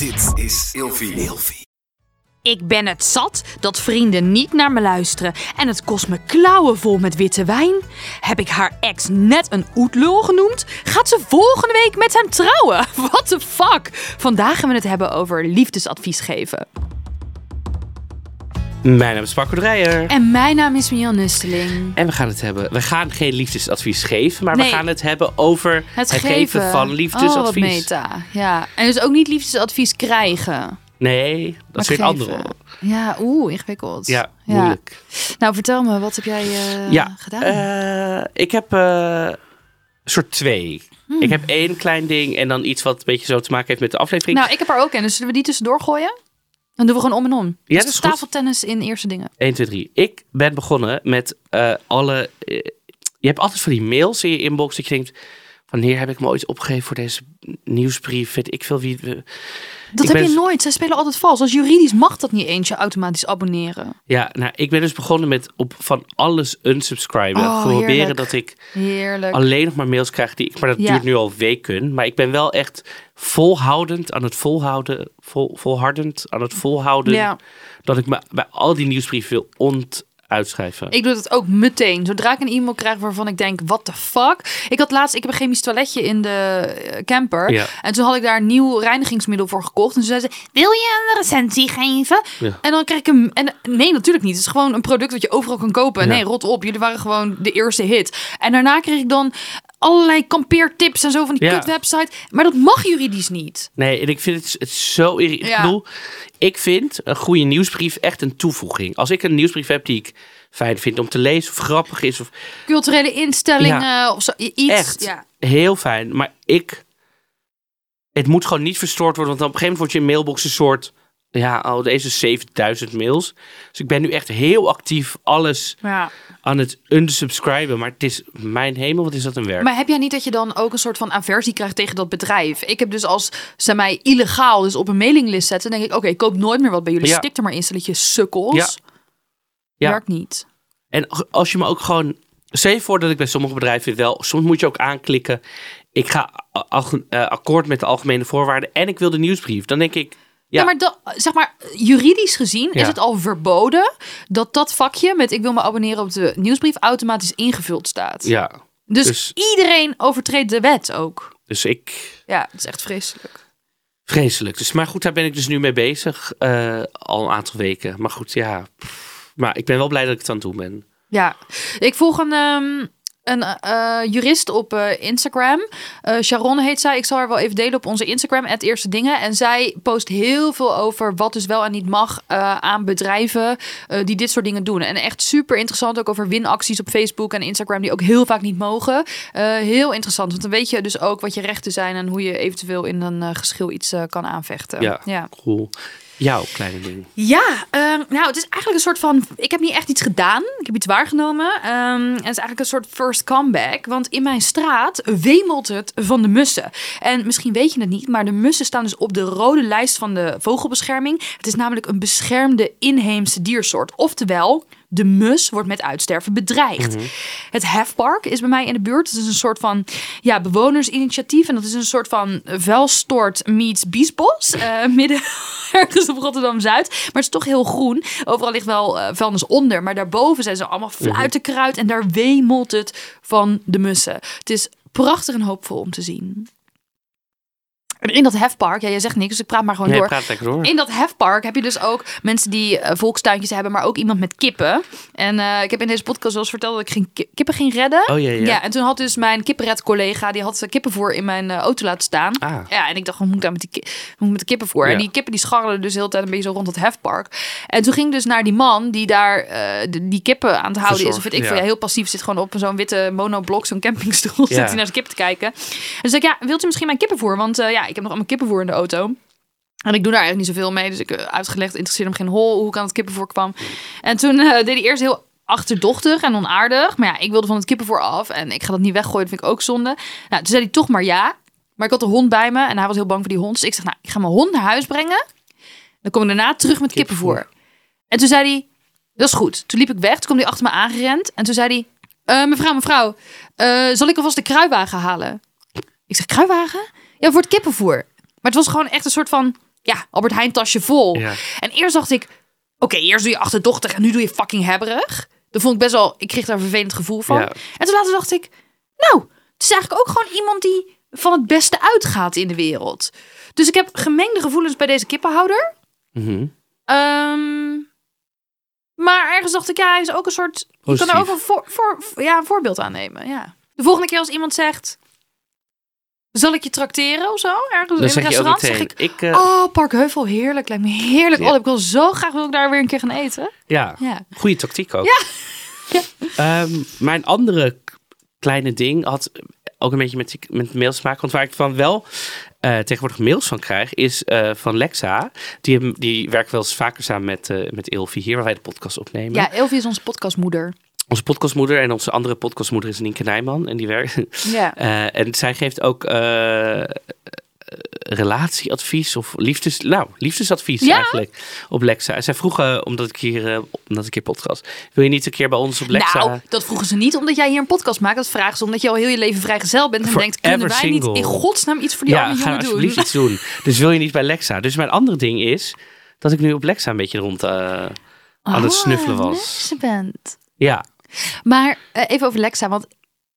Dit is Ilfie. Ik ben het zat dat vrienden niet naar me luisteren en het kost me klauwen vol met witte wijn. Heb ik haar ex net een oetlul genoemd? Gaat ze volgende week met hem trouwen? What the fuck? Vandaag gaan we het hebben over liefdesadvies geven. Mijn naam is Marco Dreyer. En mijn naam is Mian Nusteling. En we gaan het hebben. We gaan geen liefdesadvies geven, maar Nee. we gaan het hebben over het, geven. van Oh, wat liefdesadvies. meta. Ja. En dus ook niet liefdesadvies krijgen. nee, dat geven. andere. Ja, oeh, ingewikkeld. Ja, moeilijk. Nou, vertel me, wat heb jij eh, ja, gedaan? eh, ik heb een soort twee. Hmm. Ik heb één klein ding en dan iets wat een beetje zo te maken heeft met de aflevering. Nou, ik heb er ook een. Dus zullen we die tussendoor gooien? Dan doen we gewoon om en om. Ja, Dus tafeltennis in eerste dingen. 1, 2, 3. Ik ben begonnen met eh, alle... eh, je hebt altijd van die mails in je inbox dat je denkt... Wanneer heb ik me ooit opgegeven voor deze nieuwsbrief? Weet ik veel wie... Dat Ik heb je nooit. Zij spelen altijd vals. Als juridisch mag dat niet eens je automatisch abonneren. Ja, nou, ik ben dus begonnen met op van alles unsubscriben. Oh, Proberen heerlijk. dat ik Heerlijk. alleen nog maar mails krijg die ik... Maar dat Ja. duurt nu al weken. Maar ik ben wel echt volhoudend aan het volhouden... Vol, volhardend aan het volhouden... Ja, dat ik me bij al die nieuwsbrieven wil ontuitschrijven. ik doe dat ook meteen. Zodra ik een e-mail krijg waarvan ik denk, what the fuck. Ik had laatst, ik heb een chemisch toiletje in de eh, camper. Ja. En toen had ik daar een nieuw reinigingsmiddel voor gekocht. En toen zei ze, wil je een recensie geven? Ja. En dan kreeg ik hem... En, nee, natuurlijk niet. Het is gewoon een product dat je overal kan kopen. Ja. Nee, rot op. Jullie waren gewoon de eerste hit. En daarna kreeg ik dan allerlei kampeertips en zo van die Ja. kutwebsite. Maar dat mag juridisch niet. Nee, en ik vind het, het zo irritant. Ja. Ik bedoel, ik vind een goede nieuwsbrief echt een toevoeging. Als ik een nieuwsbrief heb die ik fijn vind om te lezen of grappig is of Culturele instellingen of zo. Iets. echt Ja. heel fijn. Maar ik, het moet gewoon niet verstoord worden. Want op een gegeven moment wordt je mailbox een soort, ja, al deze 7000 mails. Dus ik ben nu echt heel actief alles ja. aan het unsubscriben. Maar het is mijn hemel, wat is dat een werk? Maar heb jij niet dat je dan ook een soort van aversie krijgt tegen dat bedrijf? Ik heb dus als ze mij illegaal dus op een mailinglist zetten, denk ik, oké, ik koop nooit meer wat bij jullie. Ja. Stik er maar in, stelletje sukkels. Ja. Ja. Werkt niet. En als je me ook gewoon. Je voor dat ik bij sommige bedrijven wel. Soms moet je ook aanklikken. Ik ga eh, akkoord met de algemene voorwaarden. En ik wil de nieuwsbrief. Dan denk ik. Ja, maar dat, zeg maar, juridisch gezien is het al verboden dat dat vakje met ik wil me abonneren op de nieuwsbrief automatisch ingevuld staat. Ja. Dus, dus- iedereen overtreedt de wet ook. Dus ik. Ja, het is echt vreselijk. Vreselijk. Dus, maar goed, daar ben ik dus nu mee bezig. eh, al een aantal weken. Maar goed, ja. Maar ik ben wel blij dat ik het aan het doen ben. Ja, ik volg een, ehm, een eh, jurist op eh, Instagram. Eh, Sharon heet zij. Ik zal haar wel even delen op onze Instagram, het Eerste Dingen. En zij post heel veel over wat dus wel en niet mag aan bedrijven die dit soort dingen doen. En echt super interessant ook over winacties op Facebook en Instagram die ook heel vaak niet mogen. Heel interessant, want dan weet je dus ook wat je rechten zijn en hoe je eventueel in een geschil iets kan aanvechten. Ja, ja. cool. Jouw kleine ding. Ja, ehm, nou, het is eigenlijk een soort van. Ik heb niet echt iets gedaan. Ik heb iets waargenomen. Ehm, en het is eigenlijk een soort first comeback. Want in mijn straat wemelt het van de mussen. En misschien weet je het niet, maar de mussen staan dus op de rode lijst van de vogelbescherming. Het is namelijk een beschermde inheemse diersoort. Oftewel. De mus wordt met uitsterven bedreigd. Het hefpark is bij mij in de buurt. Het is een soort van ja, bewonersinitiatief. En dat is een soort van vuilstort meets biesbos. eh, midden ergens op Rotterdam-Zuid. Maar het is toch heel groen. Overal ligt wel eh, vuilnis onder. Maar daarboven zijn ze allemaal fluitenkruid. En daar wemelt het van de mussen. Het is prachtig en hoopvol om te zien. En in dat hefpark, ja, jij zegt niks, dus ik praat maar gewoon door. In dat hefpark heb je dus ook mensen die eh, volkstuintjes hebben, maar ook iemand met kippen. En eh, ik heb in deze podcast wel eens verteld dat ik geen ki- kippen ging redden. Oh ja, ja. en toen had dus mijn kippenred-collega, die had kippenvoer in mijn eh, auto laten staan. Ah. Ja, en ik dacht, wat moet ik daar met die, moet met de kippenvoer? Ja. En die kippen die scharrelen dus de hele tijd een beetje zo rond het hefpark. En toen ging ik dus naar die man die daar de- die kippen aan het houden is. Of weet ik ja. ja, heel passief zit gewoon op zo'n witte monoblok, zo'n campingstoel. Zit hij naar zijn kippen te kijken. En toen zei ik, ja, wilt u misschien mijn kippenvoer? Want ja, ik heb nog allemaal kippenvoer in de auto. En ik doe daar eigenlijk niet zoveel mee. Dus ik heb uitgelegd, interesseerde hem geen hol hoe ik aan het kippenvoer kwam. En toen eh, deed hij eerst heel achterdochtig en onaardig. Maar ja, ik wilde van het kippenvoer af. En ik ga dat niet weggooien, dat vind ik ook zonde. Nou, toen zei hij toch maar ja. Maar ik had de hond bij me en hij was heel bang voor die hond. Dus ik zeg, nou, ik ga mijn hond naar huis brengen. Dan kom ik daarna terug met kippenvoer. Kippenvoer. En toen zei hij, dat is goed. Toen liep ik weg, toen kwam hij achter me aangerend. En toen zei hij, "Eh, mevrouw, mevrouw, eh, zal ik alvast de kruiwagen halen? Ik zeg, kruiwagen? Ja, voor het kippenvoer. Maar het was gewoon echt een soort van ja, Albert Heijn tasje vol. Ja. En eerst dacht ik, oké, eerst doe je achterdochtig en nu doe je fucking hebberig. Dat vond ik best wel, ik kreeg daar een vervelend gevoel van. Ja. En toen later dacht ik, nou, het is eigenlijk ook gewoon iemand die van het beste uitgaat in de wereld. Dus ik heb gemengde gevoelens bij deze kippenhouder. Mhm. Ehm, maar ergens dacht ik, ja, hij is ook een soort. Je kan Positief. er ook een, voor, voor, ja, een voorbeeld aan nemen. Ja. De volgende keer als iemand zegt. Zal ik je trakteren of zo? Ergens in een restaurant zeg ik. ik, eh, Oh, Parkheuvel, heerlijk. Lijkt me heerlijk. Ja. Oh, ik wil zo graag wil ik daar weer een keer gaan eten. ja, Ja. goede tactiek ook. Ja. Ja. Ehm, mijn andere kleine ding had ook een beetje met, met mails te maken. Want waar ik van wel eh, tegenwoordig mails van krijg, is eh, van Lexa. Die, die werkt wel eens vaker samen met, met Ilvi hier, waar wij de podcast opnemen. Ja, Elvie is onze podcastmoeder. Onze podcastmoeder en onze andere podcastmoeder is Nienke Nijman. En die werkt. Ja. Eh, en zij geeft ook eh, eh, relatieadvies of liefdes, nou, liefdesadvies Ja? eigenlijk op Lexa. Zij vroegen, omdat ik hier, eh, omdat ik hier podcast, wil je niet een keer bij ons op Lexa? Nou, dat vroegen ze niet omdat jij hier een podcast maakt. Dat vragen ze omdat je al heel je leven vrijgezel bent. En denkt, kunnen wij single. niet in godsnaam iets voor die ja, arme jongen doen? alsjeblieft iets doen. Dus wil je niet bij Lexa? Dus mijn andere ding is dat ik nu op Lexa een beetje rond eh, aan het Oh, snuffelen was. bent. Ja, Maar eh, even over Lexa, want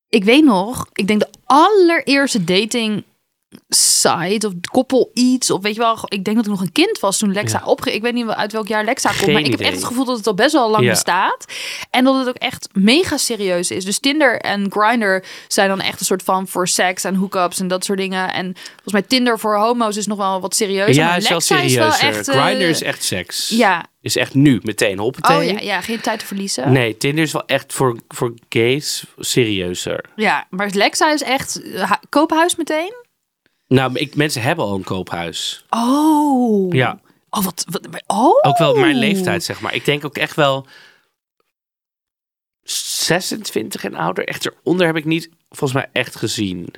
ik weet nog, ik denk de allereerste dating site of koppel iets of weet je wel, ik denk dat ik nog een kind was toen Lexa Ja. opge... Ik weet niet uit welk jaar Lexa komt, maar ik heb echt het gevoel dat het al best wel lang Ja. bestaat en dat het ook echt mega serieus is. Dus Tinder en Grindr zijn dan echt een soort van voor seks en hookups en dat soort dingen. En volgens mij Tinder voor homo's is nog wel wat serieuzer. ja maar is wel Lexa serieuzer. is wel echt. eh, Grindr is echt seks. Ja. Is echt nu, meteen, hoppatee. Oh ja, ja, geen tijd te verliezen. Nee, Tinder is wel echt voor, voor gays serieuzer. Ja, maar Lexa is echt eh, koophuis meteen. Nou, ik, mensen hebben al een koophuis. Oh. Ja, Oh, wat, wat oh. ook wel mijn leeftijd, zeg maar. Ik denk ook echt wel 26 en ouder. Echt eronder heb ik niet, volgens mij, echt gezien.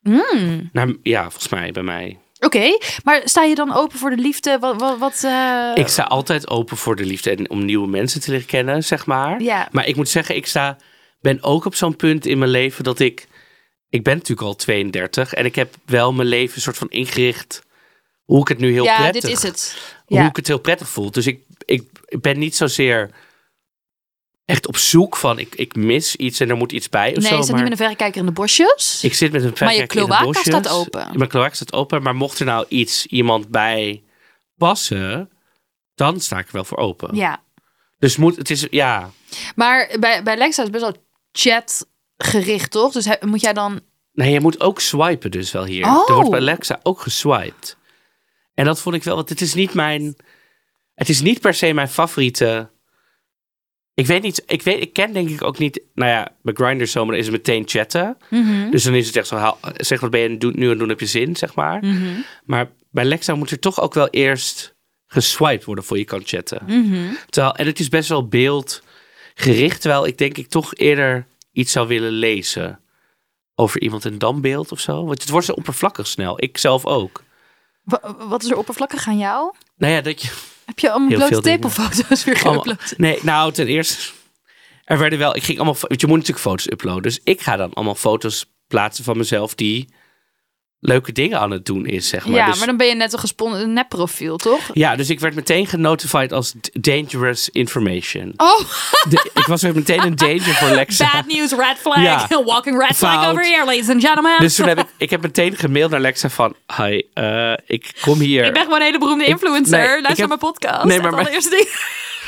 Hmm. Nou, ja, volgens mij, bij mij. Oké, maar sta je dan open voor de liefde? Wat, wat, wat eh, Ik sta altijd open voor de liefde en om nieuwe mensen te leren kennen, zeg maar. Ja. Maar ik moet zeggen, ik sta, ben ook op zo'n punt in mijn leven dat ik... Ik ben natuurlijk al 32 en ik heb wel mijn leven soort van ingericht... Hoe ik het nu heel ja, prettig... dit is het. Hoe Ja. ik het heel prettig voel. Dus ik, ik, ik ben niet zozeer echt op zoek van... Ik, ik mis iets en er moet iets bij of Nee, zo. je maar niet met een verrekijker in de bosjes. ik zit met een Maar je verrekijker in de cloaca bosjes. staat open. Mijn cloaca staat open. Maar mocht er nou iets, iemand bij passen... Dan sta ik er wel voor open. Ja. Dus moet, het is, ja... Maar bij, bij Lexa is best wel chatgericht, toch? Dus he- moet jij dan... Nee, je moet ook swipen dus wel hier. Oh. Er wordt bij Alexa ook geswiped. En dat vond ik wel, want het is niet mijn... Het is niet per se mijn favoriete... Ik weet niet, ik, weet, ik ken denk ik ook niet... Nou ja, bij Grindr zo, maar dan is het meteen chatten. Mhm. Dus dan is het echt zo, haal- zeg wat ben je nu aan het doen, heb je zin, zeg maar. Mhm. Maar bij Lexa moet er toch ook wel eerst geswiped worden voor je kan chatten. Mhm. Terwijl, en het is best wel beeldgericht, terwijl ik denk ik toch eerder iets zou willen lezen over iemand en dan beeld of zo. Want het wordt zo oppervlakkig snel. Ik zelf ook. Wa- Wat is er oppervlakkig aan jou? Nou ja, dat je... Heb je allemaal blote tepelfoto's weer geüpload? nee, nou ten eerste... Er werden wel... Ik ging allemaal... Want je moet natuurlijk foto's uploaden. Dus ik ga dan allemaal foto's plaatsen van mezelf die leuke dingen aan het doen is, zeg maar. Ja, dus, maar dan ben je net een gesponsord nepprofiel, toch? Ja, dus ik werd meteen genotified als dangerous information. Oh, De- ik was weer meteen een danger voor Lexa. bad news, red flag. Ja. Walking red flag over here, ladies and gentlemen. Dus toen heb ik, ik heb meteen gemaild naar Lexa van... Hi, eh, ik kom hier... ik ben gewoon een hele beroemde influencer. nee, Luister naar mijn podcast. Nee, maar mijn- ding.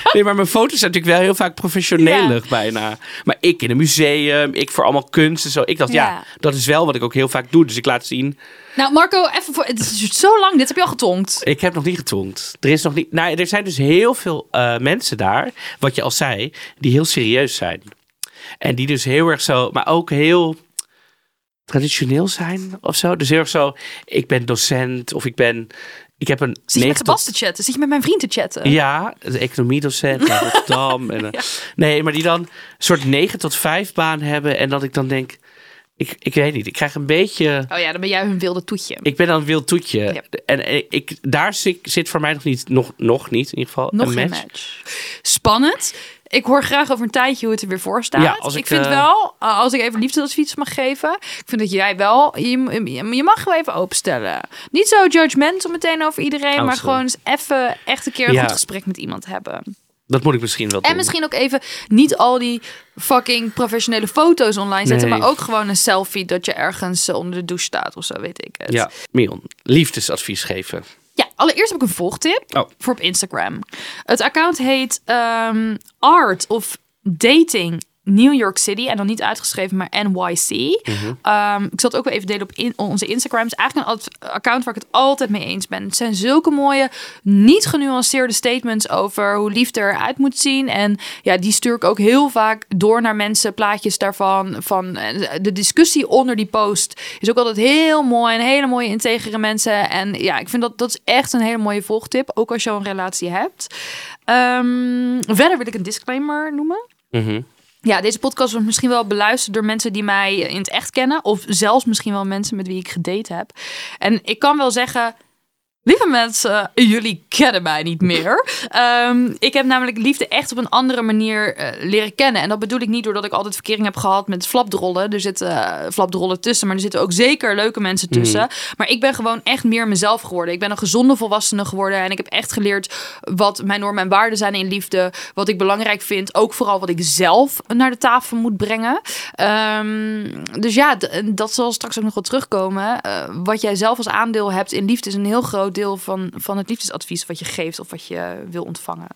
Nee, maar mijn foto's zijn natuurlijk wel heel vaak professionelig bijna. Maar ik in een museum, ik voor allemaal kunst en zo. Ik dacht, ja. Ja. dat is wel wat ik ook heel vaak doe. Dus ik laat zien. Nou, Marco, even voor. Het is zo lang. Dit heb je al getonkt. Ik heb nog niet getongd. Er is nog niet... Nou, er zijn dus heel veel eh, mensen daar, wat je al zei, die heel serieus zijn. En die dus heel erg zo... Maar ook heel traditioneel zijn of zo. Dus heel erg zo, ik ben docent of ik ben... Ik heb een Zit je met 9 tot Sebas te chatten? Zit je met mijn vriend te chatten? Ja, de economiedocent in Rotterdam. en, eh, Nee, maar die dan een soort 9 tot 5 baan hebben. En dat ik dan denk, ik, ik weet niet, ik krijg een beetje... Oh ja, dan ben jij hun wilde toetje. Ik ben dan een wild toetje. Ja. En eh, ik, daar zit, zit voor mij nog niet, nog, nog niet in ieder geval, Nog een match. match. Spannend. Ik hoor graag over een tijdje hoe het er weer voor staat. Ja, als ik, ik, vind eh, wel, uh, als ik even liefdesadvies mag geven, ik vind dat jij wel, je, mag gewoon even openstellen. Niet zo judgmental meteen over iedereen, Oh, maar sorry. gewoon eens even echt een keer een Ja. goed gesprek met iemand hebben. Dat moet ik misschien wel doen. En misschien ook even niet al die fucking professionele foto's online zetten, Nee. maar ook gewoon een selfie dat je ergens eh, onder de douche staat of zo, weet ik het. Ja, Mion, liefdesadvies geven. Allereerst heb ik een volgtip Oh. voor op Instagram. Het account heet ehm, Art of Dating New York City. En dan niet uitgeschreven, maar NYC. Mhm. Ehm, ik zal het ook wel even delen op in, onze Instagram. Het is eigenlijk een account waar ik het altijd mee eens ben. Het zijn zulke mooie, niet genuanceerde statements over hoe liefde eruit moet zien. En ja, die stuur ik ook heel vaak door naar mensen, plaatjes daarvan. Van, eh, de discussie onder die post is ook altijd heel mooi. En hele mooie, integere mensen. En ja, ik vind dat dat is echt een hele mooie volgtip. Ook als je al een relatie hebt. Ehm, verder wil ik een disclaimer noemen. Mhm. Ja, deze podcast wordt misschien wel beluisterd door mensen die mij in het echt kennen. Of zelfs misschien wel mensen met wie ik gedate heb. En ik kan wel zeggen. Lieve mensen, jullie kennen mij niet meer. Ehm, ik heb namelijk liefde echt op een andere manier eh, leren kennen. En dat bedoel ik niet doordat ik altijd verkering heb gehad met flapdrollen. Er zitten uh, flapdrollen tussen, maar er zitten ook zeker leuke mensen tussen. Maar ik ben gewoon echt meer mezelf geworden. Ik ben een gezonde volwassene geworden. En ik heb echt geleerd wat mijn normen en waarden zijn in liefde. Wat ik belangrijk vind. Ook vooral wat ik zelf naar de tafel moet brengen. Ehm, dus ja, dat zal straks ook nog wel terugkomen. Eh, wat jij zelf als aandeel hebt in liefde is een heel groot deel van, van het liefdesadvies wat je geeft of wat je wil ontvangen.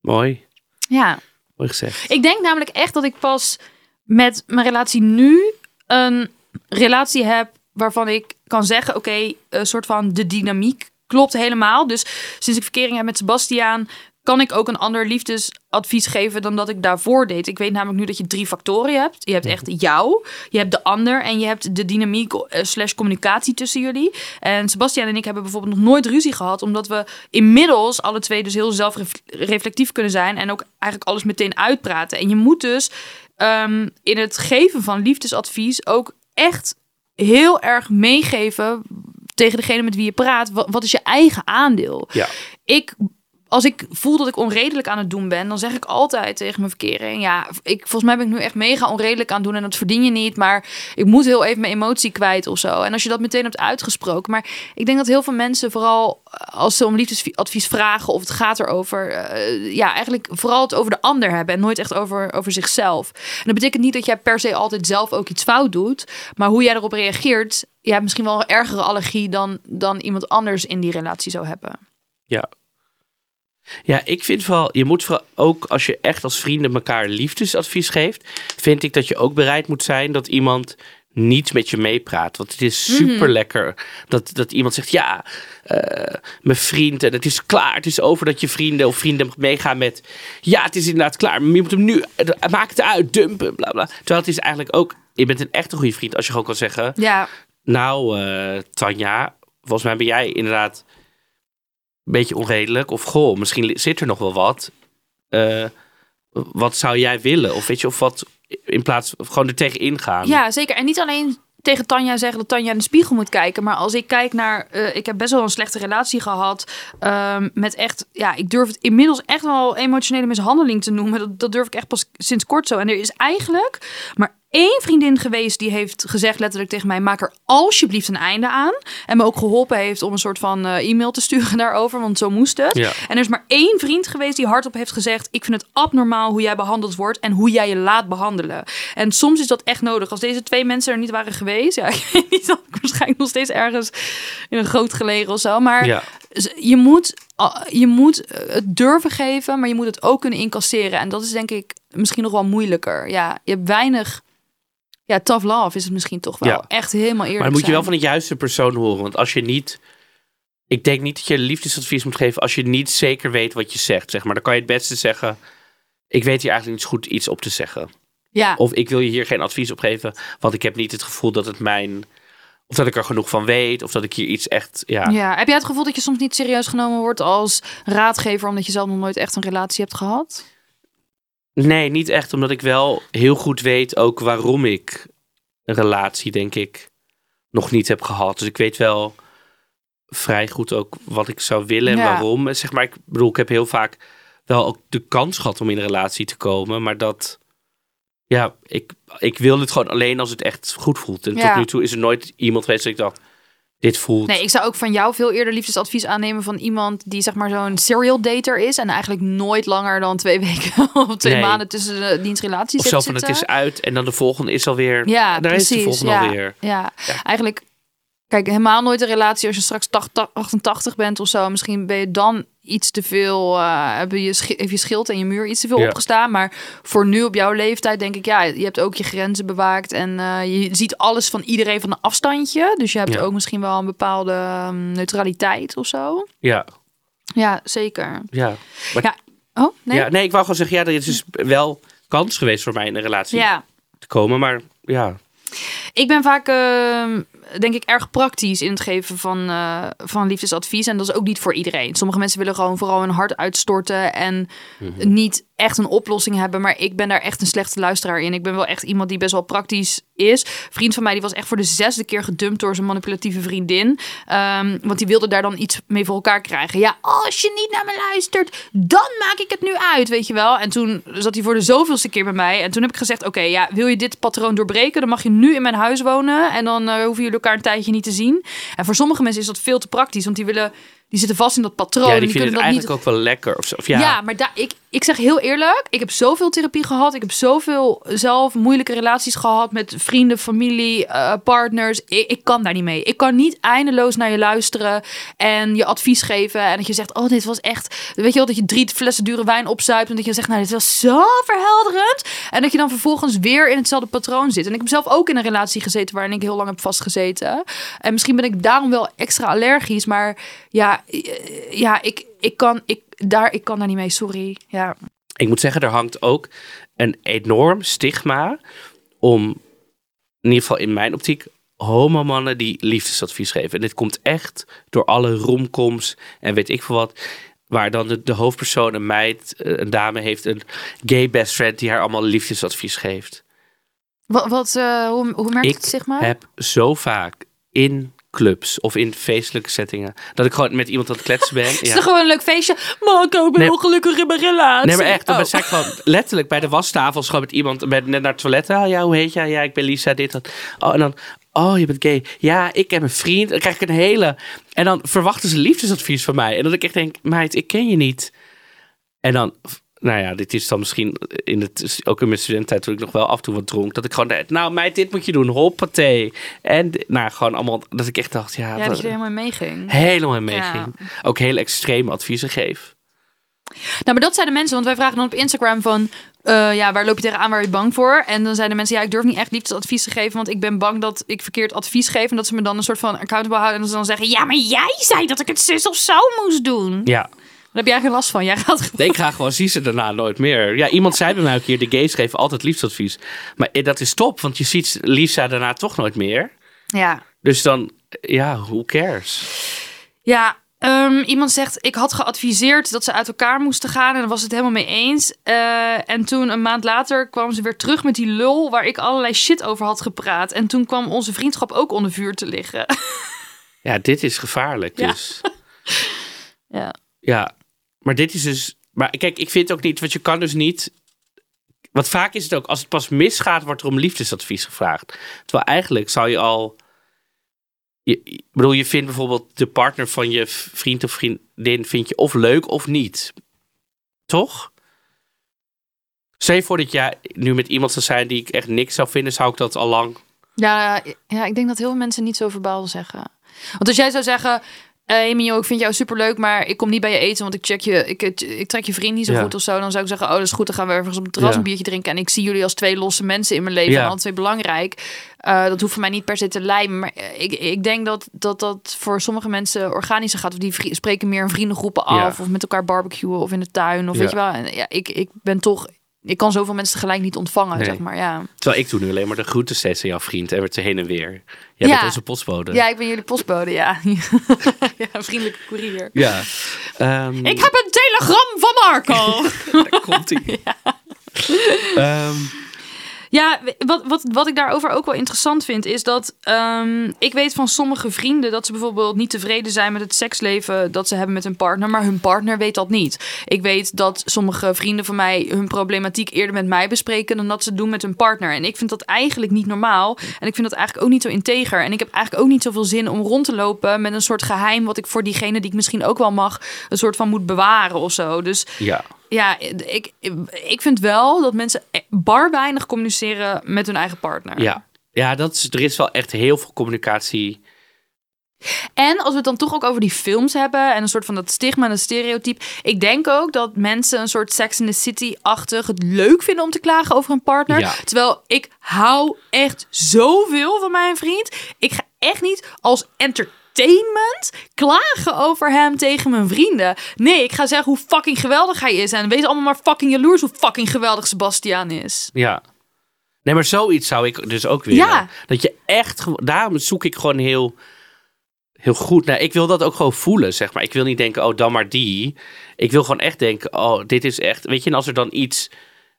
Mooi. Ja, Mooi gezegd. ik denk namelijk echt dat ik pas met mijn relatie nu een relatie heb waarvan ik kan zeggen: oké, een soort van de dynamiek klopt helemaal. Dus sinds ik verkering heb met Sebastiaan, kan ik ook een ander liefdesadvies geven dan dat ik daarvoor deed. Ik weet namelijk nu dat je drie factoren hebt. Je hebt echt jou, je hebt de ander en je hebt de dynamiek eh, slash communicatie tussen jullie. En Sebastiaan en ik hebben bijvoorbeeld nog nooit ruzie gehad, omdat we inmiddels alle twee dus heel zelfreflectief kunnen zijn en ook eigenlijk alles meteen uitpraten. En je moet dus ehm, in het geven van liefdesadvies ook echt heel erg meegeven tegen degene met wie je praat. Wat, wat is je eigen aandeel? Ja. Ik als ik voel dat ik onredelijk aan het doen ben, dan zeg ik altijd tegen mijn verkering: Ja, ik, volgens mij ben ik nu echt mega onredelijk aan het doen en dat verdien je niet. Maar ik moet heel even mijn emotie kwijt of zo. En als je dat meteen hebt uitgesproken. Maar ik denk dat heel veel mensen, vooral als ze om liefdesadvies vragen of het gaat erover, uh, ja, eigenlijk vooral het over de ander hebben en nooit echt over, over zichzelf. En dat betekent niet dat jij per se altijd zelf ook iets fout doet, maar hoe jij erop reageert, je hebt misschien wel een ergere allergie dan, dan iemand anders in die relatie zou hebben. Ja. Ja, ik vind wel, je moet vooral ook als je echt als vrienden elkaar liefdesadvies geeft, vind ik dat je ook bereid moet zijn dat iemand niet met je meepraat. Want het is super lekker dat, dat iemand zegt: Ja, uh, mijn vriend, en het is klaar. Het is over dat je vrienden of vrienden meegaan met: Ja, het is inderdaad klaar. Maar je moet hem nu, maak het uit, dumpen, bla bla. Terwijl het is eigenlijk ook, je bent een echte goede vriend als je gewoon kan zeggen: Ja. Nou, uh, Tanja, volgens mij ben jij inderdaad beetje onredelijk. Of goh, misschien zit er nog wel wat. Uh, wat zou jij willen? Of weet je, of wat in plaats van gewoon er tegen ingaan. Ja, zeker. En niet alleen tegen Tanja zeggen dat Tanja in de spiegel moet kijken. Maar als ik kijk naar. Uh, ik heb best wel een slechte relatie gehad. Um, met echt. Ja, ik durf het inmiddels echt wel emotionele mishandeling te noemen. Dat, dat durf ik echt pas sinds kort zo. En er is eigenlijk maar één vriendin geweest die heeft gezegd letterlijk tegen mij: maak er alsjeblieft een einde aan. En me ook geholpen heeft om een soort van uh, e-mail te sturen daarover, want zo moest het. Ja. En er is maar één vriend geweest die hardop heeft gezegd: ik vind het abnormaal hoe jij behandeld wordt en hoe jij je laat behandelen. En soms is dat echt nodig. Als deze twee mensen er niet waren geweest, ja, ik weet niet, dat ik waarschijnlijk nog steeds ergens in een groot gelegen of zo. Maar Ja. je moet, je moet het durven geven, maar je moet het ook kunnen incasseren. En dat is denk ik misschien nog wel moeilijker. Ja, je hebt weinig. Ja, tough love is het misschien toch wel. Ja. Echt helemaal eerlijk Maar dan moet je zijn. wel van de juiste persoon horen. Want als je niet. Ik denk niet dat je liefdesadvies moet geven als je niet zeker weet wat je zegt. Zeg maar. Dan kan je het beste zeggen. Ik weet hier eigenlijk niet goed iets op te zeggen. Ja, Of ik wil je hier geen advies op geven. Want ik heb niet het gevoel dat het mijn. Of dat ik er genoeg van weet. Of dat ik hier iets echt. Ja. ja. Heb jij het gevoel dat je soms niet serieus genomen wordt als raadgever omdat je zelf nog nooit echt een relatie hebt gehad? Nee, niet echt. Omdat ik wel heel goed weet ook waarom ik een relatie, denk ik, nog niet heb gehad. Dus ik weet wel vrij goed ook wat ik zou willen en Ja. waarom. Zeg maar, ik bedoel, ik heb heel vaak wel ook de kans gehad om in een relatie te komen. Maar dat, ja, ik, ik wil het gewoon alleen als het echt goed voelt. En Ja. tot nu toe is er nooit iemand geweest dat ik dacht, dit voelt... Nee, ik zou ook van jou veel eerder liefdesadvies aannemen van iemand die zeg maar zo'n serial dater is en eigenlijk nooit langer dan twee weken of twee Nee. maanden tussen de dienstrelaties of zo heeft van het is uit en dan de volgende is alweer... Ja, daar precies. is de volgende ja, alweer. Ja. Ja. eigenlijk, kijk, helemaal nooit een relatie als je straks 80, 88 bent of zo. Misschien ben je dan iets te veel, eh heb je, heeft je schild en je muur iets te veel Ja. opgestaan. Maar voor nu op jouw leeftijd denk ik, ja, je hebt ook je grenzen bewaakt. En eh, je ziet alles van iedereen van een afstandje. Dus je hebt Ja. ook misschien wel een bepaalde ehm, neutraliteit of zo. Ja, Ja, zeker. ja. Oh, nee? Ja, nee, ik wou gewoon zeggen, ja, er is dus wel kans geweest voor mij in een relatie ja. te komen. Maar ja, Ik ben vaak, ehm, denk ik, erg praktisch in het geven van, eh, van liefdesadvies. En dat is ook niet voor iedereen. Sommige mensen willen gewoon vooral hun hart uitstorten en niet echt een oplossing hebben. Maar ik ben daar echt een slechte luisteraar in. Ik ben wel echt iemand die best wel praktisch is. Een vriend van mij die was echt voor de zesde keer gedumpt door zijn manipulatieve vriendin. Ehm, want die wilde daar dan iets mee voor elkaar krijgen. Ja, als je niet naar me luistert, dan maak ik het nu uit, weet je wel. En toen zat hij voor de zoveelste keer bij mij. En toen heb ik gezegd, oké, ja, wil je dit patroon doorbreken? Dan mag je nu in mijn huis wonen. En dan eh, hoeven jullie elkaar een tijdje niet te zien. En voor sommige mensen is dat veel te praktisch. Want die willen, die zitten vast in dat patroon. ja en die vinden het dat eigenlijk niet ook wel lekker. Of zo. Of ja, ja, maar daar, ik, ik zeg heel eerlijk, ik heb zoveel therapie gehad. Ik heb zoveel zelf moeilijke relaties gehad met vrienden, familie, eh, partners. Ik, ik kan daar niet mee. Ik kan niet eindeloos naar je luisteren en je advies geven. En dat je zegt, oh, dit was echt... Weet je wel, dat je drie flessen dure wijn opzuipt. En dat je zegt, nou, dit was zo verhelderend. En dat je dan vervolgens weer in hetzelfde patroon zit. En ik heb zelf ook in een relatie gezeten waarin ik heel lang heb vastgezeten. En misschien ben ik daarom wel extra allergisch. Maar ja, eh, ja ik, ik, kan, ik, daar, ik kan daar niet mee, sorry. Ja. ik moet zeggen, er hangt ook een enorm stigma om, in ieder geval in mijn optiek, homomannen die liefdesadvies geven. En dit komt echt door alle romcoms en weet ik veel wat. Waar dan de, de hoofdpersoon, een meid, eh, een dame heeft een gay best friend die haar allemaal liefdesadvies geeft. Wat, wat eh, hoe, hoe merk je Ik het, zeg maar? heb zo vaak in clubs of in feestelijke settingen dat ik gewoon met iemand aan het kletsen ben. Is Ja. gewoon een leuk feestje? Maar ik ben Nee. heel gelukkig in mijn relatie. Nee, maar echt. Dan Oh. ben ik gewoon letterlijk bij de wastafel. Gewoon met iemand ben net naar het toilet. Ah, ja, hoe heet jij? Ja, ik ben Lisa, dit, dat. Oh, en dan, oh, je bent gay. Ja, ik heb een vriend. Dan krijg ik een hele... En dan verwachten ze liefdesadvies van mij. En dat ik echt denk, meid, ik ken je niet. En dan... Nou ja, dit is dan misschien in het, ook in mijn studententijd toen ik nog wel af en toe wat dronk. Dat ik gewoon, nou meid, dit moet je doen. Hoppatee. En nou, gewoon allemaal, dat ik echt dacht, ja, Ja, dat je er helemaal in meeging. helemaal in meeging. Ook heel extreme adviezen geef. Nou, maar dat zijn de mensen, want wij vragen dan op Instagram van... eh, ja, waar loop je tegenaan, waar je bang voor? En dan zijn de mensen, ja, ik durf niet echt liefdesadvies te geven... want ik ben bang dat ik verkeerd advies geef... en dat ze me dan een soort van accountable houden... en dat ze dan zeggen, ja, maar jij zei dat ik het zus of zo moest doen. Ja, heb jij geen last van. Jij gaat. Nee, ik ga gewoon zie ze daarna nooit meer. Ja, iemand zei bij mij een keer, de gays geven altijd liefdesadvies. Maar eh, dat is top, want je ziet Lisa daarna toch nooit meer. Ja, Dus dan, ja, who cares? Ja, ehm, iemand zegt, ik had geadviseerd dat ze uit elkaar moesten gaan en daar was het helemaal mee eens. Eh, en toen een maand later kwam ze weer terug met die lul waar ik allerlei shit over had gepraat. En toen kwam onze vriendschap ook onder vuur te liggen. Ja, dit is gevaarlijk Ja. dus. ja. Ja, maar dit is dus... Maar kijk, ik vind ook niet, want je kan dus niet... Want vaak is het ook, als het pas misgaat, wordt er om liefdesadvies gevraagd. Terwijl eigenlijk zou je al... Ik bedoel, je vindt bijvoorbeeld de partner van je vriend of vriendin... vind je of leuk of niet. Toch? Stel je voor dat jij nu met iemand zou zijn die ik echt niks zou vinden... zou ik dat al lang... Ja, ja, ik denk dat heel veel mensen niet zo verbaal zeggen. Want als jij zou zeggen, hey Mio, ik vind jou superleuk, maar ik kom niet bij je eten, want ik check je, ik, ik trek je vriend niet zo Ja. goed of zo. Dan zou ik zeggen, oh, dat is goed, dan gaan we ergens op het terras Ja. een biertje drinken. En ik zie jullie als twee losse mensen in mijn leven Ja. en twee belangrijk. Eh, dat hoeft voor mij niet per se te lijmen. Maar eh, ik, ik denk dat, dat dat voor sommige mensen organischer gaat. Of die spreken meer in vriendengroepen af. Of met elkaar barbecuen of in de tuin. Of weet je wel. En ja, ik, ik ben toch... Ik kan zoveel mensen tegelijk niet ontvangen, Nee. zeg maar. Ja. Terwijl ik doe nu alleen maar de groeten steeds aan jouw vriend... en weer te heen en weer. Jij Ja. bent onze postbode. Ja, ik ben jullie postbode, ja. ja, vriendelijke koerier. Ja. Ehm, Ik heb een telegram van Marco. Daar komt hij. Ja. Ja, wat, wat, wat ik daarover ook wel interessant vind, is dat ehm, ik weet van sommige vrienden dat ze bijvoorbeeld niet tevreden zijn met het seksleven dat ze hebben met hun partner, maar hun partner weet dat niet. Ik weet dat sommige vrienden van mij hun problematiek eerder met mij bespreken dan dat ze doen met hun partner. En ik vind dat eigenlijk niet normaal. En ik vind dat eigenlijk ook niet zo integer. En ik heb eigenlijk ook niet zoveel zin om rond te lopen met een soort geheim wat ik voor diegene die ik misschien ook wel mag, een soort van moet bewaren of zo. Dus Ja. Ja, ik, ik vind wel dat mensen bar weinig communiceren met hun eigen partner. Ja. Ja, dat is, er is wel echt heel veel communicatie. En als we het dan toch ook over die films hebben en een soort van dat stigma en dat stereotype. Ik denk ook dat mensen een soort Sex in the City-achtig het leuk vinden om te klagen over een partner. Ja. Terwijl ik hou echt zoveel van mijn vriend. Ik ga echt niet als entertainment klagen over hem tegen mijn vrienden. Nee, ik ga zeggen hoe fucking geweldig hij is. En wees allemaal maar fucking jaloers hoe fucking geweldig Sebastian is. Ja. Nee, maar zoiets zou ik dus ook willen. Ja. Dat je echt... Daarom zoek ik gewoon heel... Heel goed. Nou, ik wil dat ook gewoon voelen, zeg maar. Ik wil niet denken, oh, dan maar die. Ik wil gewoon echt denken, oh, dit is echt... Weet je, en als er dan iets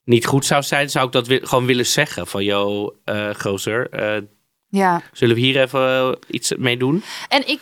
niet goed zou zijn, zou ik dat wi- gewoon willen zeggen. Van, yo, gozer, eh, Ja. zullen we hier even eh, iets mee doen? En ik,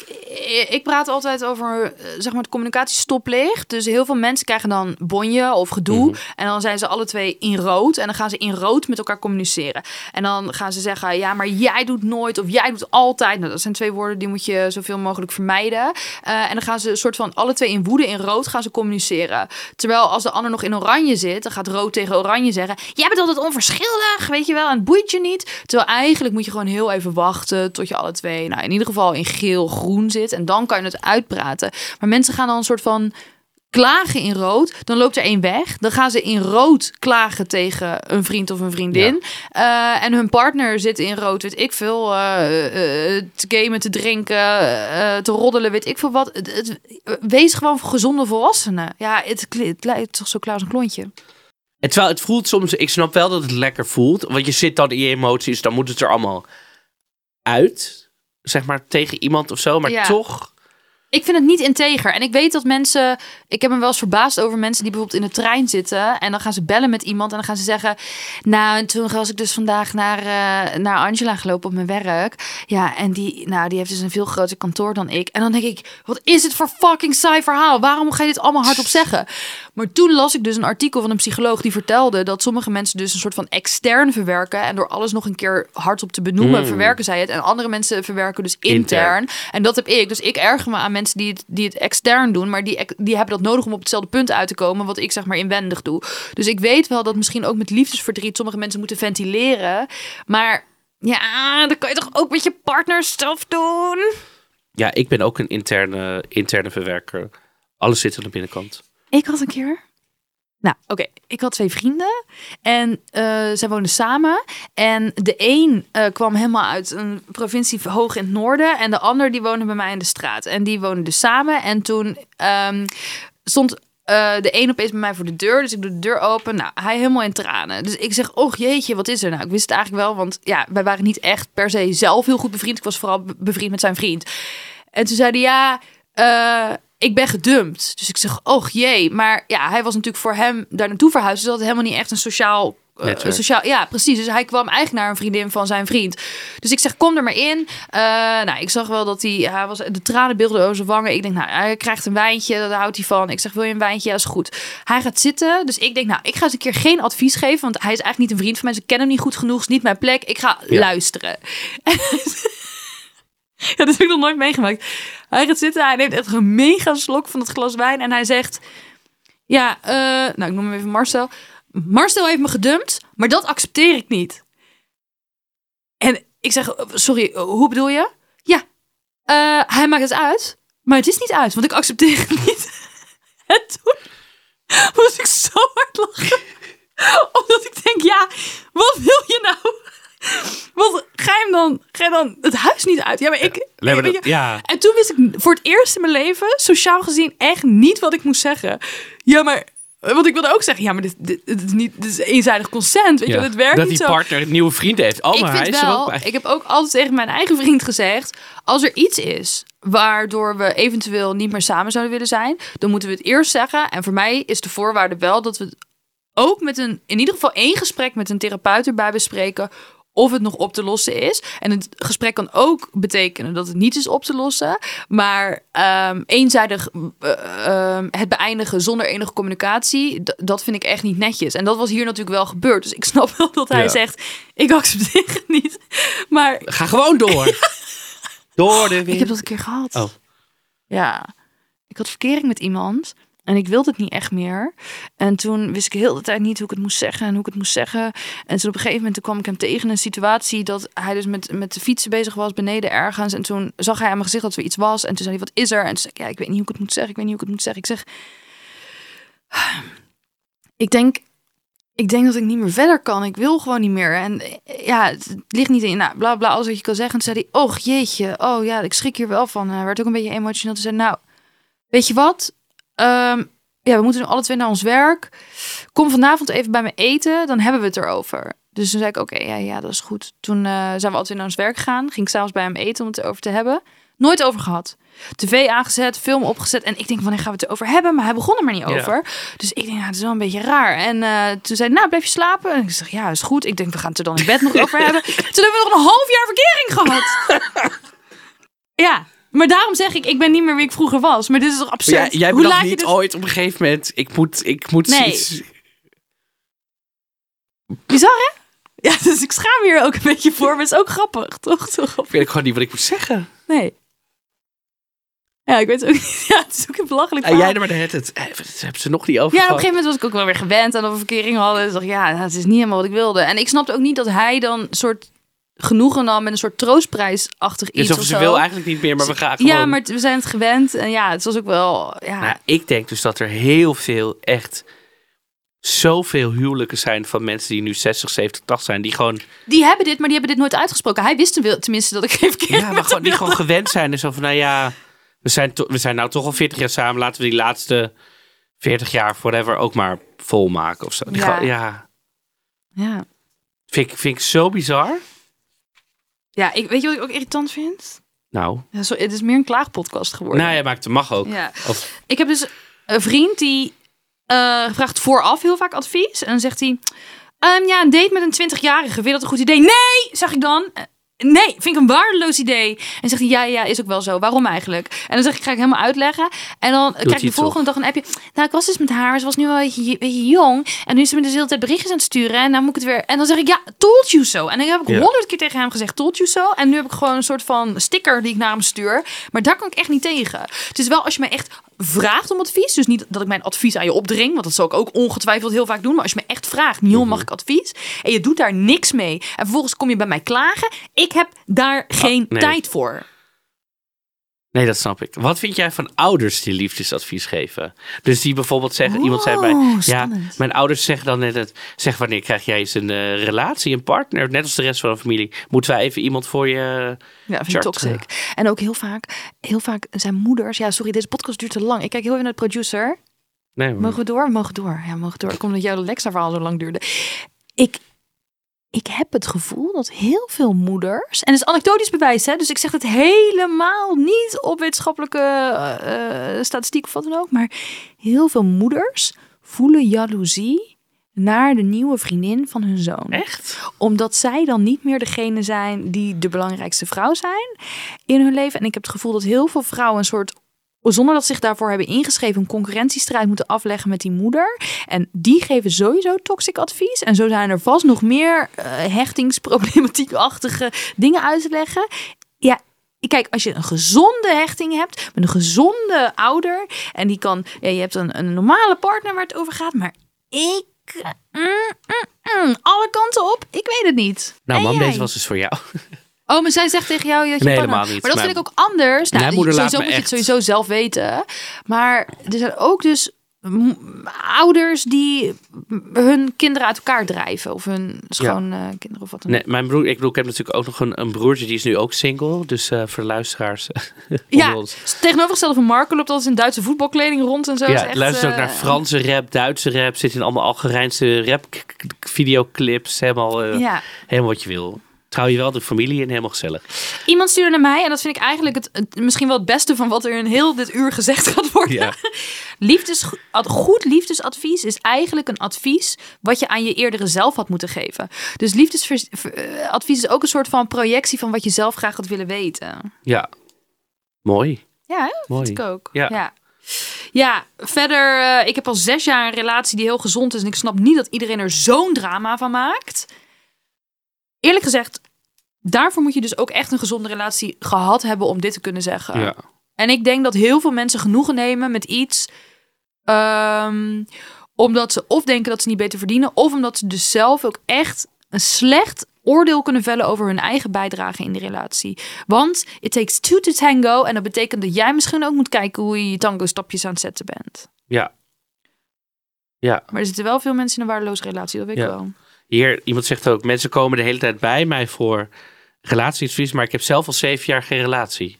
ik praat altijd over eh, zeg maar het communicatiestoplicht. Dus heel veel mensen krijgen dan bonje of gedoe. En dan zijn ze alle twee in rood. En dan gaan ze in rood met elkaar communiceren. En dan gaan ze zeggen, ja, maar jij doet nooit of jij doet altijd. Nou, dat zijn twee woorden die moet je zoveel mogelijk vermijden. Eh, en dan gaan ze een soort van alle twee in woede in rood gaan ze communiceren. Terwijl als de ander nog in oranje zit, dan gaat rood tegen oranje zeggen... Jij bent altijd onverschillig, weet je wel, en het boeit je niet. Terwijl eigenlijk moet je gewoon heel even wachten tot je alle twee... Nou, in ieder geval in geel-groen zit. En dan kan je het uitpraten. Maar mensen gaan dan een soort van klagen in rood. Dan loopt er één weg. Dan gaan ze in rood klagen tegen een vriend of een vriendin. Eh, en hun partner zit in rood, weet ik veel. eh, eh, te gamen, te drinken, te roddelen, weet ik veel wat. Wees gewoon gezonde volwassenen. Ja, het, het lijkt toch zo klaar als een klontje. En terwijl het voelt soms, ik snap wel dat het lekker voelt. Want je zit dan in je emoties, dan moet het er allemaal uit. Zeg maar tegen iemand of zo. Maar Ja. toch. Ik vind het niet integer. En ik weet dat mensen. Ik heb me wel eens verbaasd over mensen die bijvoorbeeld in de trein zitten. En dan gaan ze bellen met iemand. En dan gaan ze zeggen. Nou, en toen was ik dus vandaag naar, eh, naar Angela gelopen op mijn werk. Ja, en die, nou, die heeft dus een veel groter kantoor dan ik. En dan denk ik. Wat is het voor fucking saai verhaal? Waarom ga je dit allemaal hardop zeggen? Maar toen las ik dus een artikel van een psycholoog die vertelde dat sommige mensen dus een soort van extern verwerken. En door alles nog een keer hardop te benoemen, Mm. verwerken zij het. En andere mensen verwerken dus intern. Intern. En dat heb ik. Dus ik erger me aan mensen die het, die het extern doen. Maar die, die hebben dat nodig om op hetzelfde punt uit te komen. Wat ik zeg maar inwendig doe. Dus ik weet wel dat misschien ook met liefdesverdriet sommige mensen moeten ventileren. Maar ja, dan kan je toch ook met je partner zelf doen. Ja, ik ben ook een interne, interne verwerker. Alles zit aan de binnenkant. Ik had een keer. Nou, oké. Ik had twee vrienden. En eh zij woonden samen. En de een eh, kwam helemaal uit een provincie hoog in het noorden. En de ander die woonde bij mij in de straat. En die woonden dus samen. En toen ehm, stond eh, de een opeens bij mij voor de deur. Dus ik doe de deur open. Nou, hij helemaal in tranen. Dus ik zeg, och jeetje, wat is er nou? Ik wist het eigenlijk wel, want ja, wij waren niet echt per se zelf heel goed bevriend. Ik was vooral be- bevriend met zijn vriend. En toen zei hij, ja, ik ben gedumpt. Dus ik zeg, och jee. Maar ja, hij was natuurlijk voor hem daar naartoe verhuisd. Dus dat had helemaal niet echt een sociaal... eh, sociaal ja, precies. Dus hij kwam eigenlijk naar een vriendin van zijn vriend. Dus ik zeg, kom er maar in. Eh, nou, ik zag wel dat hij, hij was, de tranen beelden over zijn wangen. Ik denk, nou, hij krijgt een wijntje, daar houdt hij van. Ik zeg, wil je een wijntje? Ja, is goed. Hij gaat zitten. Dus ik denk, nou, ik ga eens een keer geen advies geven. Want hij is eigenlijk niet een vriend van mij. Ze kennen hem niet goed genoeg. is niet mijn plek. Ik ga Ja. luisteren. Ja, dat heb ik nog nooit meegemaakt. Hij gaat zitten, hij neemt echt een mega slok van het glas wijn en hij zegt... Ja, eh, nou, ik noem hem even Marcel. Marcel heeft me gedumpt, maar dat accepteer ik niet. En ik zeg, eh, sorry, eh, hoe bedoel je? Ja, hij maakt het uit, maar het is niet uit, want ik accepteer het niet. En toen moest ik zo hard lachen. Omdat ik denk, ja, wat wil je nou? Want ga je hem dan, ga je dan het huis niet uit? Ja, maar ik... Maar dat- ja. En toen wist ik voor het eerst in mijn leven, sociaal gezien, echt niet wat ik moest zeggen. Ja, maar... Want ik wilde ook zeggen, ja, maar dit, dit, dit is niet dit is eenzijdig consent. Weet je, Ja. het werkt dat niet die zo partner een nieuwe vriend heeft. Oh, ik vind ook wel, ik heb ook altijd tegen mijn eigen vriend gezegd: als er iets is waardoor we eventueel niet meer samen zouden willen zijn, dan moeten we het eerst zeggen. En voor mij is de voorwaarde wel dat we het ook met een, in ieder geval één gesprek met een therapeut erbij bespreken of het nog op te lossen is. En het gesprek kan ook betekenen dat het niet is op te lossen. Maar ehm, eenzijdig eh, ehm, het beëindigen zonder enige communicatie, dat vind ik echt niet netjes. En dat was hier natuurlijk wel gebeurd. Dus ik snap wel dat hij Ja. zegt, ik accepteer het niet. Maar Ga gewoon door. Door de ik heb dat een keer gehad. Oh. Ja. Ik had verkering met iemand. En ik wilde het niet echt meer. En toen wist ik heel de tijd niet hoe ik het moest zeggen en hoe ik het moest zeggen. En toen op een gegeven moment toen kwam ik hem tegen in een situatie dat hij dus met, met de fietsen bezig was beneden ergens. En toen zag hij aan mijn gezicht dat er iets was. En toen zei hij, wat is er? En toen zei ik, ja, ik weet niet hoe ik het moet zeggen. Ik weet niet hoe ik het moet zeggen. Ik zeg, ik denk, ik denk dat ik niet meer verder kan. Ik wil gewoon niet meer. En eh, ja, het ligt niet in, nou, bla bla, alles wat je kan zeggen. En toen zei hij, och jeetje, oh ja, ik schrik hier wel van. Hij werd ook een beetje emotioneel. Toen zei nou, weet je wat? Ehm, ja, we moeten nu alle twee naar ons werk. Kom vanavond even bij me eten, dan hebben we het erover. Dus toen zei ik, oké, ja, ja, dat is goed. Toen eh, zijn we altijd naar ons werk gegaan. Ging ik s'avonds bij hem eten om het erover te hebben. Nooit over gehad. TV aangezet, film opgezet. En ik denk, wanneer gaan we het erover hebben? Maar hij begon er maar niet Ja. over. Dus ik denk, nou, het is wel een beetje raar. En eh, toen zei hij, nou, blijf je slapen? En ik zeg, ja, is goed. Ik denk, we gaan het er dan in bed nog over hebben. Toen hebben we nog een half jaar verkering gehad. ja, maar daarom zeg ik, ik ben niet meer wie ik vroeger was. Maar dit is toch absurd? Ja, jij Hoe laat je niet dus- ooit op een gegeven moment, ik moet, ik moet Nee. iets... Bizar, hè? Ja, dus ik schaam me hier ook een beetje voor. Maar het is ook grappig, toch? Zo grappig. Ik weet gewoon niet wat ik moet zeggen. Nee. Ja, ik weet ook niet. Ja, het is ook een belachelijk En jij er maar de het, het, hebben ze nog niet over Ja, op een gegeven moment was ik ook wel weer gewend aan we verkering hadden. Dus dacht ja, het is niet helemaal wat ik wilde. En ik snapte ook niet dat hij dan soort genoegen nam met een soort troostprijsachtig iets Dus of of ze zo. wil eigenlijk niet meer, maar we gaan gewoon... Ja, maar we zijn het gewend. En ja, het was ook wel... Ja, Nou, ik denk dus dat er heel veel, echt zoveel huwelijken zijn van mensen die nu 60, 70, 80 zijn. Die gewoon, die hebben dit, maar die hebben dit nooit uitgesproken. Hij wist wel- tenminste dat ik geen verkering ja, maar gewoon, die gewoon gewend zijn. Zo van, nou ja, we zijn, we zijn nou toch al 40 jaar samen. Laten we die laatste 40 jaar, whatever, ook maar volmaken of zo. Die Ja. gewoon- ja. Ja. Vind, ik, vind ik zo bizar. Ja, ik, weet je wat ik ook irritant vind? Nou, Ja, het is meer een klaagpodcast geworden. nou ja, maar het mag ook. Ja. Of, Ik heb dus een vriend die eh, vraagt vooraf heel vaak advies. En dan zegt hij: ehm, Ja, een date met een 20-jarige, vind je dat een goed idee? Nee, zeg ik dan. Nee, vind ik een waardeloos idee. En zegt hij, ja, ja, is ook wel zo. Waarom eigenlijk? En dan zeg ik, ga ik helemaal uitleggen. En dan krijg ik de volgende dag een appje. Nou, ik was dus met haar, ze was nu wel een beetje, een beetje jong. En nu is ze me dus de hele tijd berichtjes aan het sturen. En dan moet ik het weer... En dan zeg ik, ja, told you so. En dan heb ik Ja. honderd keer tegen hem gezegd, told you so. En nu heb ik gewoon een soort van sticker die ik naar hem stuur. Maar daar kan ik echt niet tegen. Het is wel als je me echt vraagt om advies. Dus niet dat ik mijn advies aan je opdring. Want dat zal ik ook ongetwijfeld heel vaak doen. Maar als je me echt vraagt, Niel, mag ik advies? En je doet daar niks mee. En vervolgens kom je bij mij klagen. Ik heb daar geen nee. tijd voor. Nee, dat snap ik. Wat vind jij van ouders die liefdesadvies geven? Dus die bijvoorbeeld zeggen, iemand zei bij, ja, mijn ouders zeggen dan net het, zeg wanneer krijg jij eens een eh, relatie, een partner, net als de rest van de familie. Moeten wij even iemand voor je... Ja, vind ik toxic. En ook heel vaak, heel vaak zijn moeders... Ja, sorry, deze podcast duurt te lang. Ik kijk heel even naar de producer. Nee, maar- Mogen we door? We mogen door. Ja, we mogen door. Ik omdat jouw Lexa-verhaal zo lang duurde. Ik, ik heb het gevoel dat heel veel moeders... En het is anekdotisch bewijs, hè? Dus ik zeg het helemaal niet op wetenschappelijke eh, eh, statistiek of wat dan ook. Maar heel veel moeders voelen jaloezie naar de nieuwe vriendin van hun zoon Echt? omdat zij dan niet meer degene zijn die de belangrijkste vrouw zijn in hun leven. En ik heb het gevoel dat heel veel vrouwen een soort zonder dat ze zich daarvoor hebben ingeschreven, een concurrentiestrijd moeten afleggen met die moeder. En die geven sowieso toxic advies. En zo zijn er vast nog meer eh, hechtingsproblematiekachtige dingen uit te leggen. Ja, kijk, als je een gezonde hechting hebt, met een gezonde ouder, en die kan, ja, je hebt een, een normale partner waar het over gaat, maar ik, mm, mm, mm, alle kanten op, ik weet het niet. Nou En mam, jij? deze was dus voor jou. Oh, maar zij zegt tegen jou dat je Nee, partner- helemaal niet. Maar dat Maar- vind ik ook anders. Nou, Mijn moeder laat sowieso moet je het sowieso zelf weten. Maar er zijn ook dus ouders die hun kinderen uit elkaar drijven. Of hun schoonkinderen of wat dan ook. Nee, mijn broer, ik bedoel, ik heb natuurlijk ook nog een, een broertje, die is nu ook single. Dus eh, voor de luisteraars Ja, tegenovergestelde van Marco loopt altijd in Duitse voetbalkleding rond en zo. Ja, echt, luistert ook eh, naar Franse rap, Duitse rap. Zit in allemaal Algerijnse rap videoclips. Helemaal, eh, Ja, helemaal wat je wil. Trouw je wel de familie in, helemaal gezellig. Iemand stuurde naar mij, en dat vind ik eigenlijk het, het- misschien wel het beste van wat er in heel dit uur gezegd gaat worden. Ja. Liefdes, ad- goed liefdesadvies is eigenlijk een advies wat je aan je eerdere zelf had moeten geven. Dus liefdesadvies is ook een soort van projectie van wat je zelf graag had willen weten. Ja. Mooi. Ja, hè? Mooi. vind ik ook. Ja. ja. Ja, verder, eh, ik heb al zes jaar een relatie die heel gezond is. En ik snap niet dat iedereen er zo'n drama van maakt. Eerlijk gezegd, daarvoor moet je dus ook echt een gezonde relatie gehad hebben om dit te kunnen zeggen. Ja. En ik denk dat heel veel mensen genoegen nemen met iets. ehm, omdat ze of denken dat ze niet beter verdienen. Of omdat ze dus zelf ook echt een slecht oordeel kunnen vellen over hun eigen bijdrage in die relatie. Want it takes two to tango. En dat betekent dat jij misschien ook moet kijken hoe je je tango stapjes aan het zetten bent. Ja. Ja. Maar er zitten wel veel mensen in een waardeloze relatie, dat weet ik Ja. wel. Hier, iemand zegt ook, mensen komen de hele tijd bij mij voor relatieadvies, maar ik heb zelf al zeven jaar geen relatie.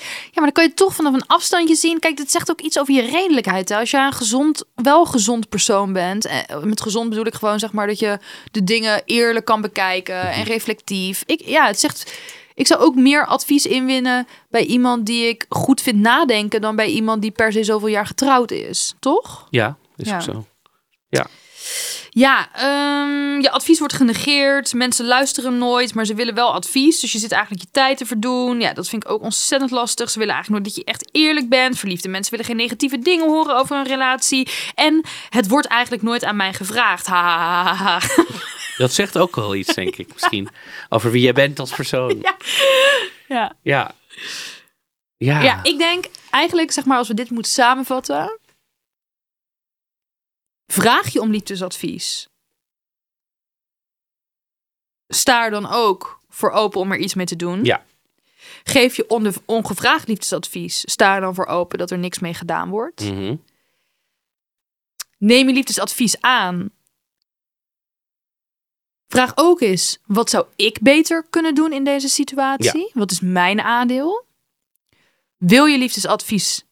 Ja, maar dan kan je toch vanaf een afstandje zien. Kijk, dit zegt ook iets over je redelijkheid. Hè? Als jij een gezond, wel gezond persoon bent. eh, Met gezond bedoel ik gewoon zeg maar dat je de dingen eerlijk kan bekijken en reflectief. Ik, ja, het zegt. Ik zou ook meer advies inwinnen bij iemand die ik goed vind nadenken dan bij iemand die per se zoveel jaar getrouwd is, toch? Ja, is Ja. ook zo. Ja, ehm, je advies wordt genegeerd. Mensen luisteren nooit, maar ze willen wel advies. Dus je zit eigenlijk je tijd te verdoen. Ja, dat vind ik ook ontzettend lastig. Ze willen eigenlijk nooit dat je echt eerlijk bent. Verliefde mensen willen geen negatieve dingen horen over een relatie. En het wordt eigenlijk nooit aan mij gevraagd. Ha. Dat zegt ook wel iets, denk ik, misschien. Over wie jij bent als persoon. Ja. Ja. Ja. Ja. ja, ik denk eigenlijk, zeg maar, als we dit moeten samenvatten. Vraag je om liefdesadvies. Sta er dan ook voor open om er iets mee te doen. Ja. Geef je onge- ongevraagd liefdesadvies. Sta er dan voor open dat er niks mee gedaan wordt. Mhm. Neem je liefdesadvies aan. Vraag ook eens, wat zou ik beter kunnen doen in deze situatie? Wat is mijn aandeel? Wil je liefdesadvies?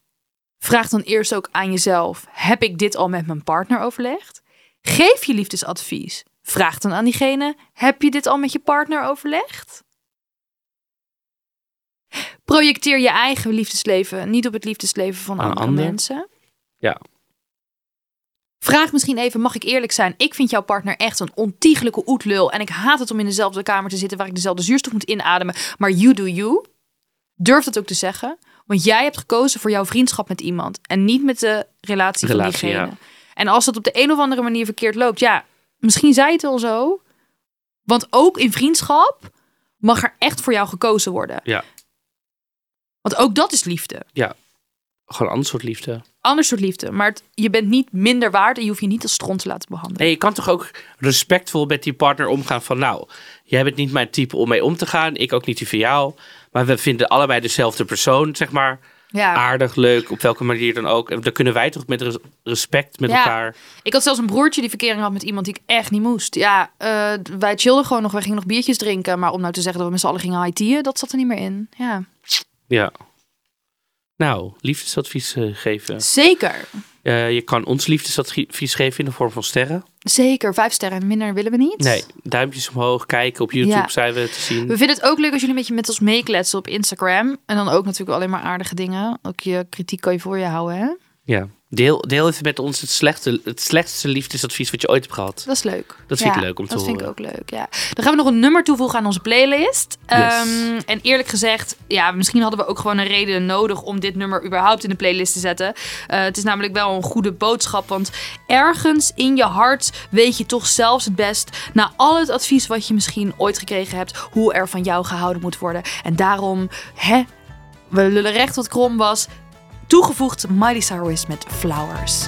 Vraag dan eerst ook aan jezelf, heb ik dit al met mijn partner overlegd? Geef je liefdesadvies? Vraag dan aan diegene, heb je dit al met je partner overlegd? Projecteer je eigen liefdesleven niet op het liefdesleven van Aan andere ander. mensen. Ja. Vraag misschien even, mag ik eerlijk zijn? Ik vind jouw partner echt een ontiegelijke oetlul. En ik haat het om in dezelfde kamer te zitten waar ik dezelfde zuurstof moet inademen. Maar you do you. Durf dat ook te zeggen. Want jij hebt gekozen voor jouw vriendschap met iemand. En niet met de relatie, Relatie, van diegene. ja. En als dat op de een of andere manier verkeerd loopt. Ja, misschien zei het al zo. Want ook in vriendschap mag er echt voor jou gekozen worden. Ja. Want ook dat is liefde. Gewoon een ander soort liefde. Ander soort liefde. Maar het- je bent niet minder waard en je hoeft je niet als stront te laten behandelen. Nee, je kan toch ook respectvol met die partner omgaan van... nou, jij bent niet mijn type om mee om te gaan. Ik ook niet die van jou. Maar we vinden allebei dezelfde persoon, zeg maar. Ja. Aardig, leuk, op welke manier dan ook. En dan kunnen wij toch met res- respect met Ja. elkaar... Ik had zelfs een broertje die verkering had met iemand die ik echt niet moest. Ja, eh, wij chillden gewoon nog. Wij gingen nog biertjes drinken. Maar om nou te zeggen dat we met z'n allen gingen high dat zat er niet meer in. Ja, Ja. Nou, liefdesadvies eh, geven. zeker. Eh, je kan ons liefdesadvies geven in de vorm van sterren. Zeker. Vijf sterren. Minder willen we niet. Nee, duimpjes omhoog, kijken. Op YouTube Ja. zijn we te zien. We vinden het ook leuk als jullie een beetje met ons meekletsen op Instagram. En dan ook natuurlijk alleen maar aardige dingen. Ook je kritiek kan je voor je houden, hè? Ja. Deel, deel even met ons het, slechte, het slechtste liefdesadvies wat je ooit hebt gehad. Dat is leuk. Dat vind ik leuk om te Dat vind ik horen. ook leuk, ja. Dan gaan we nog een nummer toevoegen aan onze playlist. Yes. Ehm, en eerlijk gezegd, ja, misschien hadden we ook gewoon een reden nodig om dit nummer überhaupt in de playlist te zetten. Eh, het is namelijk wel een goede boodschap, want ergens in je hart weet je toch zelfs het best, na al het advies wat je misschien ooit gekregen hebt, hoe er van jou gehouden moet worden. En daarom, hè, we lullen recht wat krom was, toegevoegd Miley Cyrus met Flowers.